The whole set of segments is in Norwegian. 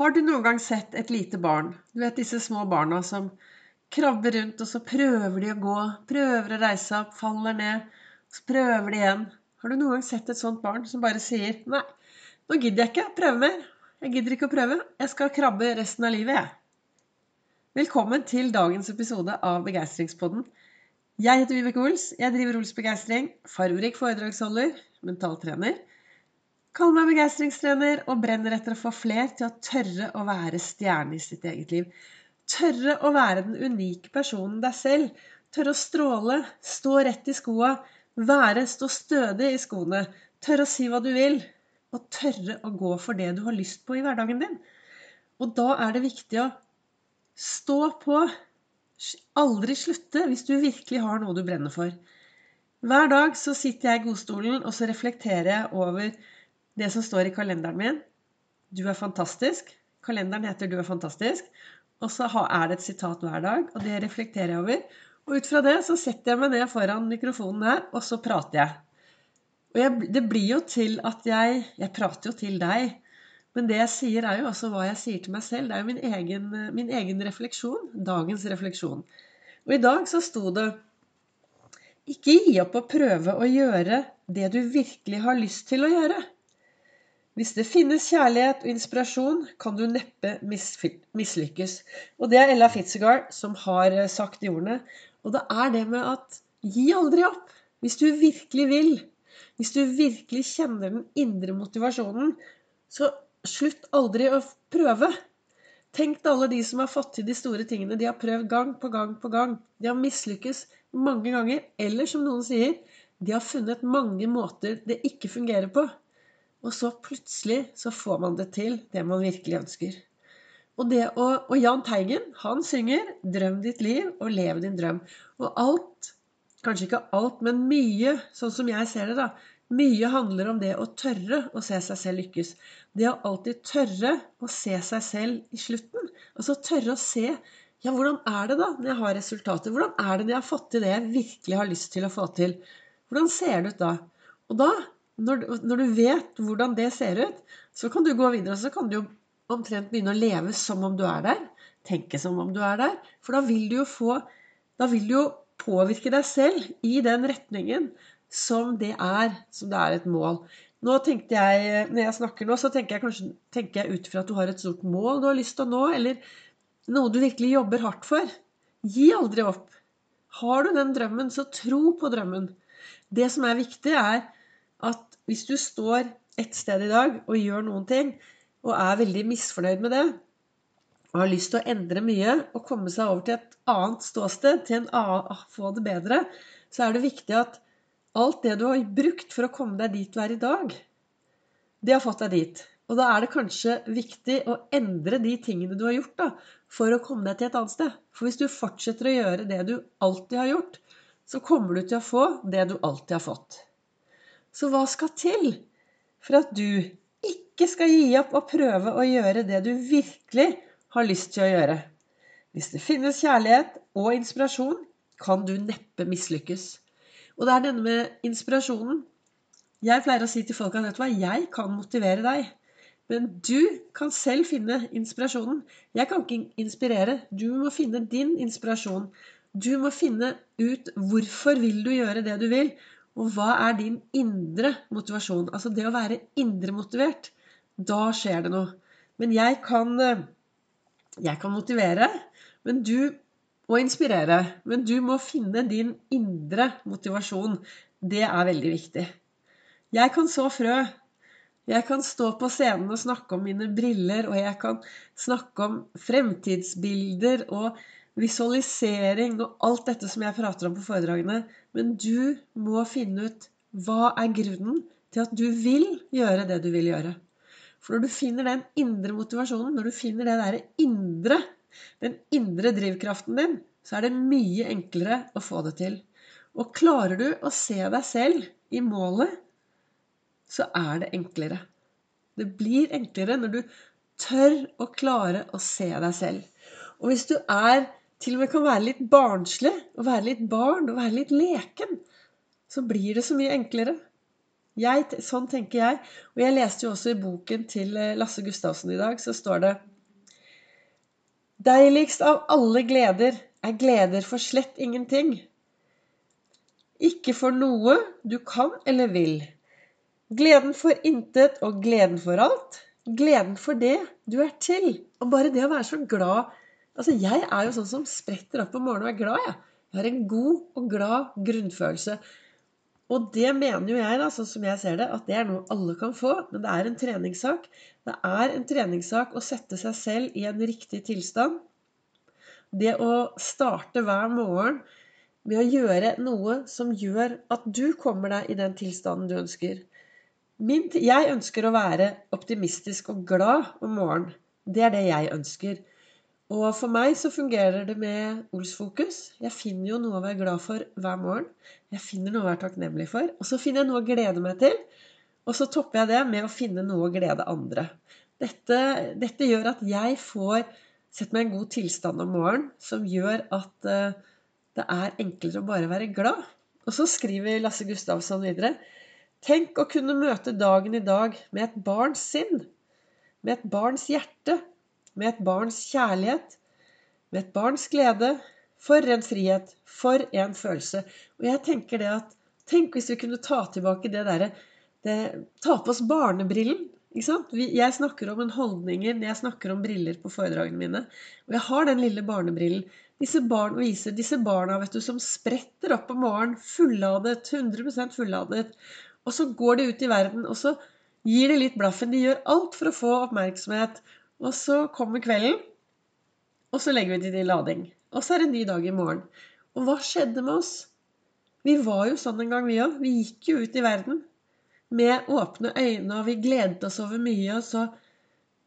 Har du noen gang sett et lite barn? Du vet disse små barna som krabber rundt, og så prøver de å gå. Prøver å reise opp, faller ned. Så prøver de igjen. Har du noen gang sett et sånt barn som bare sier Nei, nå gidder jeg ikke å prøve mer. Jeg gidder ikke å prøve. Jeg skal krabbe resten av livet, jeg. Velkommen til dagens episode av Begeistringspodden. Jeg heter Vibeke Ols. Jeg driver Ols Begeistring. Farverik foredragsholder. Mentaltrener. Kall meg begeistringstrener og brenner etter å få fler til å tørre å være stjerne i sitt eget liv. Tørre å være den unike personen deg selv. Tørre å stråle, stå rett i skoa, være, stå stødig i skoene. Tørre å si hva du vil. Og tørre å gå for det du har lyst på i hverdagen din. Og da er det viktig å stå på. Aldri slutte hvis du virkelig har noe du brenner for. Hver dag så sitter jeg i godstolen og så reflekterer jeg over det som står i kalenderen min. Du er fantastisk. Kalenderen heter 'Du er fantastisk'. Og så er det et sitat hver dag, og det reflekterer jeg over. Og ut fra det så setter jeg meg ned foran mikrofonen her, og så prater jeg. Og jeg, det blir jo til at jeg Jeg prater jo til deg. Men det jeg sier, er jo også hva jeg sier til meg selv. Det er jo min egen, min egen refleksjon. Dagens refleksjon. Og i dag så sto det Ikke gi opp å prøve å gjøre det du virkelig har lyst til å gjøre. Hvis det finnes kjærlighet og inspirasjon, kan du neppe mislykkes. Og det er Ella Fitzegard som har eh, sagt de ordene. Og det er det med at gi aldri opp. Hvis du virkelig vil, hvis du virkelig kjenner den indre motivasjonen, så slutt aldri å prøve. Tenk til alle de som har fått til de store tingene. De har prøvd gang på gang på gang. De har mislykkes mange ganger. Eller som noen sier, de har funnet mange måter det ikke fungerer på. Og så plutselig så får man det til, det man virkelig ønsker. Og, og, og Jahn Teigen, han synger 'Drøm ditt liv og lev din drøm'. Og alt, kanskje ikke alt, men mye, sånn som jeg ser det, da, mye handler om det å tørre å se seg selv lykkes. Det å alltid tørre å se seg selv i slutten. Altså tørre å se ja, hvordan er det da når jeg har resultater? Hvordan er det når jeg har fått til det jeg virkelig har lyst til å få til? Hvordan ser det ut da? Og da når, når, du vet hvordan det ser ut, så kan du gå videre. Og Så kan du jo omtrent begynne å leve som om du er der. Tenke som om du er der. For da vil du jo få Da vil du jo påvirke deg selv i den retningen som det er. Som det er et mål. Nå tenkte jeg, Når jeg snakker nå, så tenker jeg kanskje tenker jeg ut fra at du har et stort mål du har lyst til å nå, eller noe du virkelig jobber hardt for. Gi aldri opp. Har du den drømmen, så tro på drømmen. Det som er viktig, er at hvis du står et sted i dag og gjør noen ting, og er veldig misfornøyd med det, og har lyst til å endre mye og komme seg over til et annet ståsted, til en annen, få det bedre, så er det viktig at alt det du har brukt for å komme deg dit du er i dag, det har fått deg dit. Og da er det kanskje viktig å endre de tingene du har gjort, da, for å komme deg til et annet sted. For hvis du fortsetter å gjøre det du alltid har gjort, så kommer du til å få det du alltid har fått. Så hva skal til for at du ikke skal gi opp og prøve å gjøre det du virkelig har lyst til å gjøre? Hvis det finnes kjærlighet og inspirasjon, kan du neppe mislykkes. Og det er denne med inspirasjonen. Jeg pleier å si til folk at vet du hva, jeg kan motivere deg. Men du kan selv finne inspirasjonen. Jeg kan ikke inspirere. Du må finne din inspirasjon. Du må finne ut hvorfor vil du gjøre det du vil, og hva er din indre motivasjon? Altså det å være indre motivert. Da skjer det noe. Men jeg kan, eh, jeg kan motivere, men du og inspirere. Men du må finne din indre motivasjon. Det er veldig viktig. Jeg kan så frø. Jeg kan stå på scenen og snakke om mine briller, og jeg kan snakke om fremtidsbilder og visualisering og alt dette som jeg prater om på foredragene. Men du må finne ut hva er grunnen til at du vil gjøre det du vil gjøre. For når du finner den indre motivasjonen, når du finner det der indre, den indre drivkraften din, så er det mye enklere å få det til. Og klarer du å se deg selv i målet, så er det enklere. Det blir enklere når du tør å klare å se deg selv. Og hvis du er til og med kan være litt barnslig, og være litt barn, og være litt leken, så blir det så mye enklere. Jeg, sånn tenker jeg. Og jeg leste jo også i boken til eh, Lasse Gustavsen i dag, så står det Deiligst av alle gleder er gleder for slett ingenting. Ikke for noe du kan eller vil. Gleden for intet og gleden for alt. Gleden for det du er til. Og bare det å være så glad Altså, jeg er jo sånn som spretter opp om morgenen og er glad, jeg. Jeg har en god og glad grunnfølelse. Og det mener jo jeg, da, sånn som jeg ser det, at det er noe alle kan få. Men det er en treningssak. Det er en treningssak å sette seg selv i en riktig tilstand. Det å starte hver morgen med å gjøre noe som gjør at du kommer deg i den tilstanden du ønsker. Jeg ønsker å være optimistisk og glad om morgenen. Det er det jeg ønsker. Og for meg så fungerer det med Ols-fokus. Jeg finner jo noe å være glad for hver morgen. Jeg finner noe å være takknemlig for. Og så finner jeg noe å glede meg til. Og så topper jeg det med å finne noe å glede andre. Dette, dette gjør at jeg får Sett meg en god tilstand om morgenen som gjør at uh, det er enklere å bare være glad. Og så skriver Lasse Gustavsson videre Tenk å kunne møte dagen i dag med et barns sinn. Med et barns hjerte. Med et barns kjærlighet. Med et barns glede. For en frihet. For en følelse. Og jeg tenker det at Tenk hvis vi kunne ta tilbake det derre Ta på oss barnebrillen. Ikke sant? Jeg snakker om en holdninger når jeg snakker om briller på foredragene mine. Og jeg har den lille barnebrillen. Disse, barn, viser, disse barna vet du, som spretter opp om morgenen, fulladet, 100% fulladet. Og så går de ut i verden, og så gir de litt blaffen. De gjør alt for å få oppmerksomhet. Og så kommer kvelden, og så legger vi til i lading. Og så er det en ny dag i morgen. Og hva skjedde med oss? Vi var jo sånn en gang, vi òg. Vi gikk jo ut i verden med åpne øyne, og vi gledet oss over mye. Og så,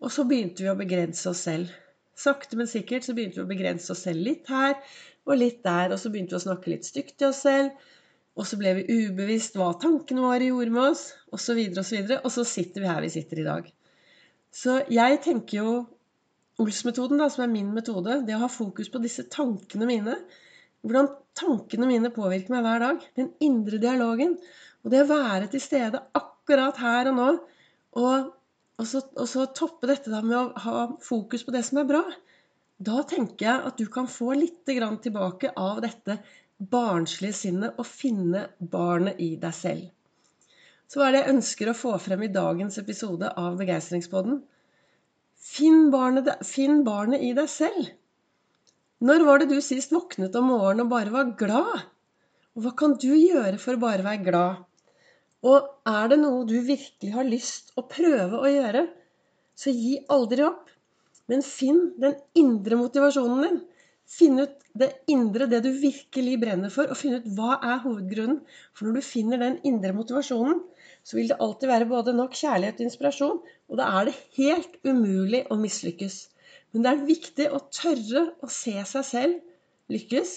og så begynte vi å begrense oss selv. Sakte, men sikkert så begynte vi å begrense oss selv litt her og litt der. Og så begynte vi å snakke litt stygt til oss selv. Og så ble vi ubevisst hva tankene våre gjorde med oss, osv., osv. Og, så videre, og så sitter vi her vi sitter i dag. Så jeg tenker jo Ols-metoden, som er min metode, det å ha fokus på disse tankene mine. Hvordan tankene mine påvirker meg hver dag. Den indre dialogen. Og det å være til stede akkurat her og nå, og, og, så, og så, toppe dette da med å ha fokus på det som er bra, da tenker jeg at du kan få litt tilbake av dette barnslige sinnet og finne barnet i deg selv. Så hva er det jeg ønsker å få frem i dagens episode av Begeistringspodden? Finn finn barnet i deg selv. Når var det du sist våknet om morgenen og bare var glad? Og hva kan du gjøre for å bare være glad? Og er det noe du virkelig har lyst å prøve å gjøre, så gi aldri opp. Men finn den indre motivasjonen din. Finn ut det indre, det du virkelig brenner for, og finn ut hva er hovedgrunnen. For når du finner den indre motivasjonen, så vil det alltid være både nok kjærlighet og inspirasjon, og da er det helt umulig å mislykkes. Men det er viktig å tørre å se seg selv lykkes.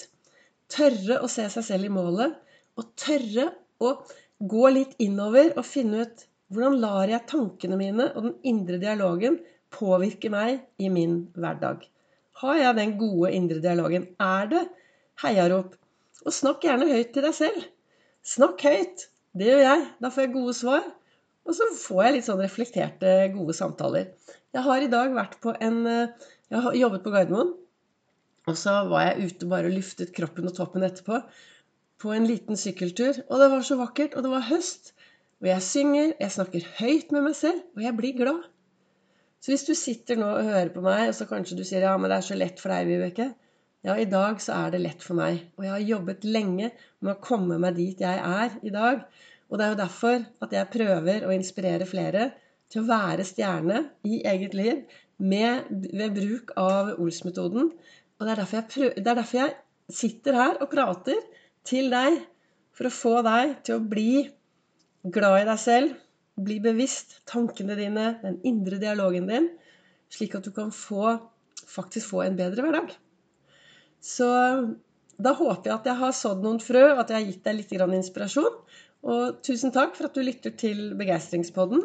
Tørre å se seg selv i målet. Og tørre å gå litt innover og finne ut hvordan lar jeg tankene mine og den indre dialogen påvirke meg i min hverdag. Har jeg den gode indre dialogen? Er det heiarop? Og snakk gjerne høyt til deg selv. Snakk høyt. Det gjør jeg. Da får jeg gode svar. Og så får jeg litt sånn reflekterte, gode samtaler. Jeg har i dag vært på en eh, Jeg har jobbet på Gardermoen. Og så var jeg ute bare og luftet kroppen og toppen etterpå på en liten sykkeltur. Og det var så vakkert, og det var høst. Og jeg synger, jeg snakker høyt med meg selv, og jeg blir glad. Så hvis du sitter nå og hører på meg, og så kanskje du sier ja, men det er så lett for deg, Vibeke. Ja, i dag så er det lett for meg. Og jeg har jobbet lenge med å komme meg dit jeg er i dag. Og det er jo derfor at jeg prøver å inspirere flere til å være stjerne i eget liv med, ved bruk av Ols-metoden. Og det er, prøver, det er derfor jeg sitter her og prater til deg for å få deg til å bli glad i deg selv, bli bevisst tankene dine, den indre dialogen din, slik at du kan få, faktisk få en bedre hverdag. Så da håper jeg at jeg har sådd noen frø, at jeg har gitt deg litt inspirasjon. Og tusen takk for at du lytter til Begeistringspodden.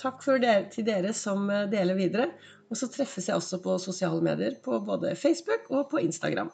Takk dere, til dere som deler videre. Og så treffes jeg også på sosiale medier, på både Facebook og på Instagram.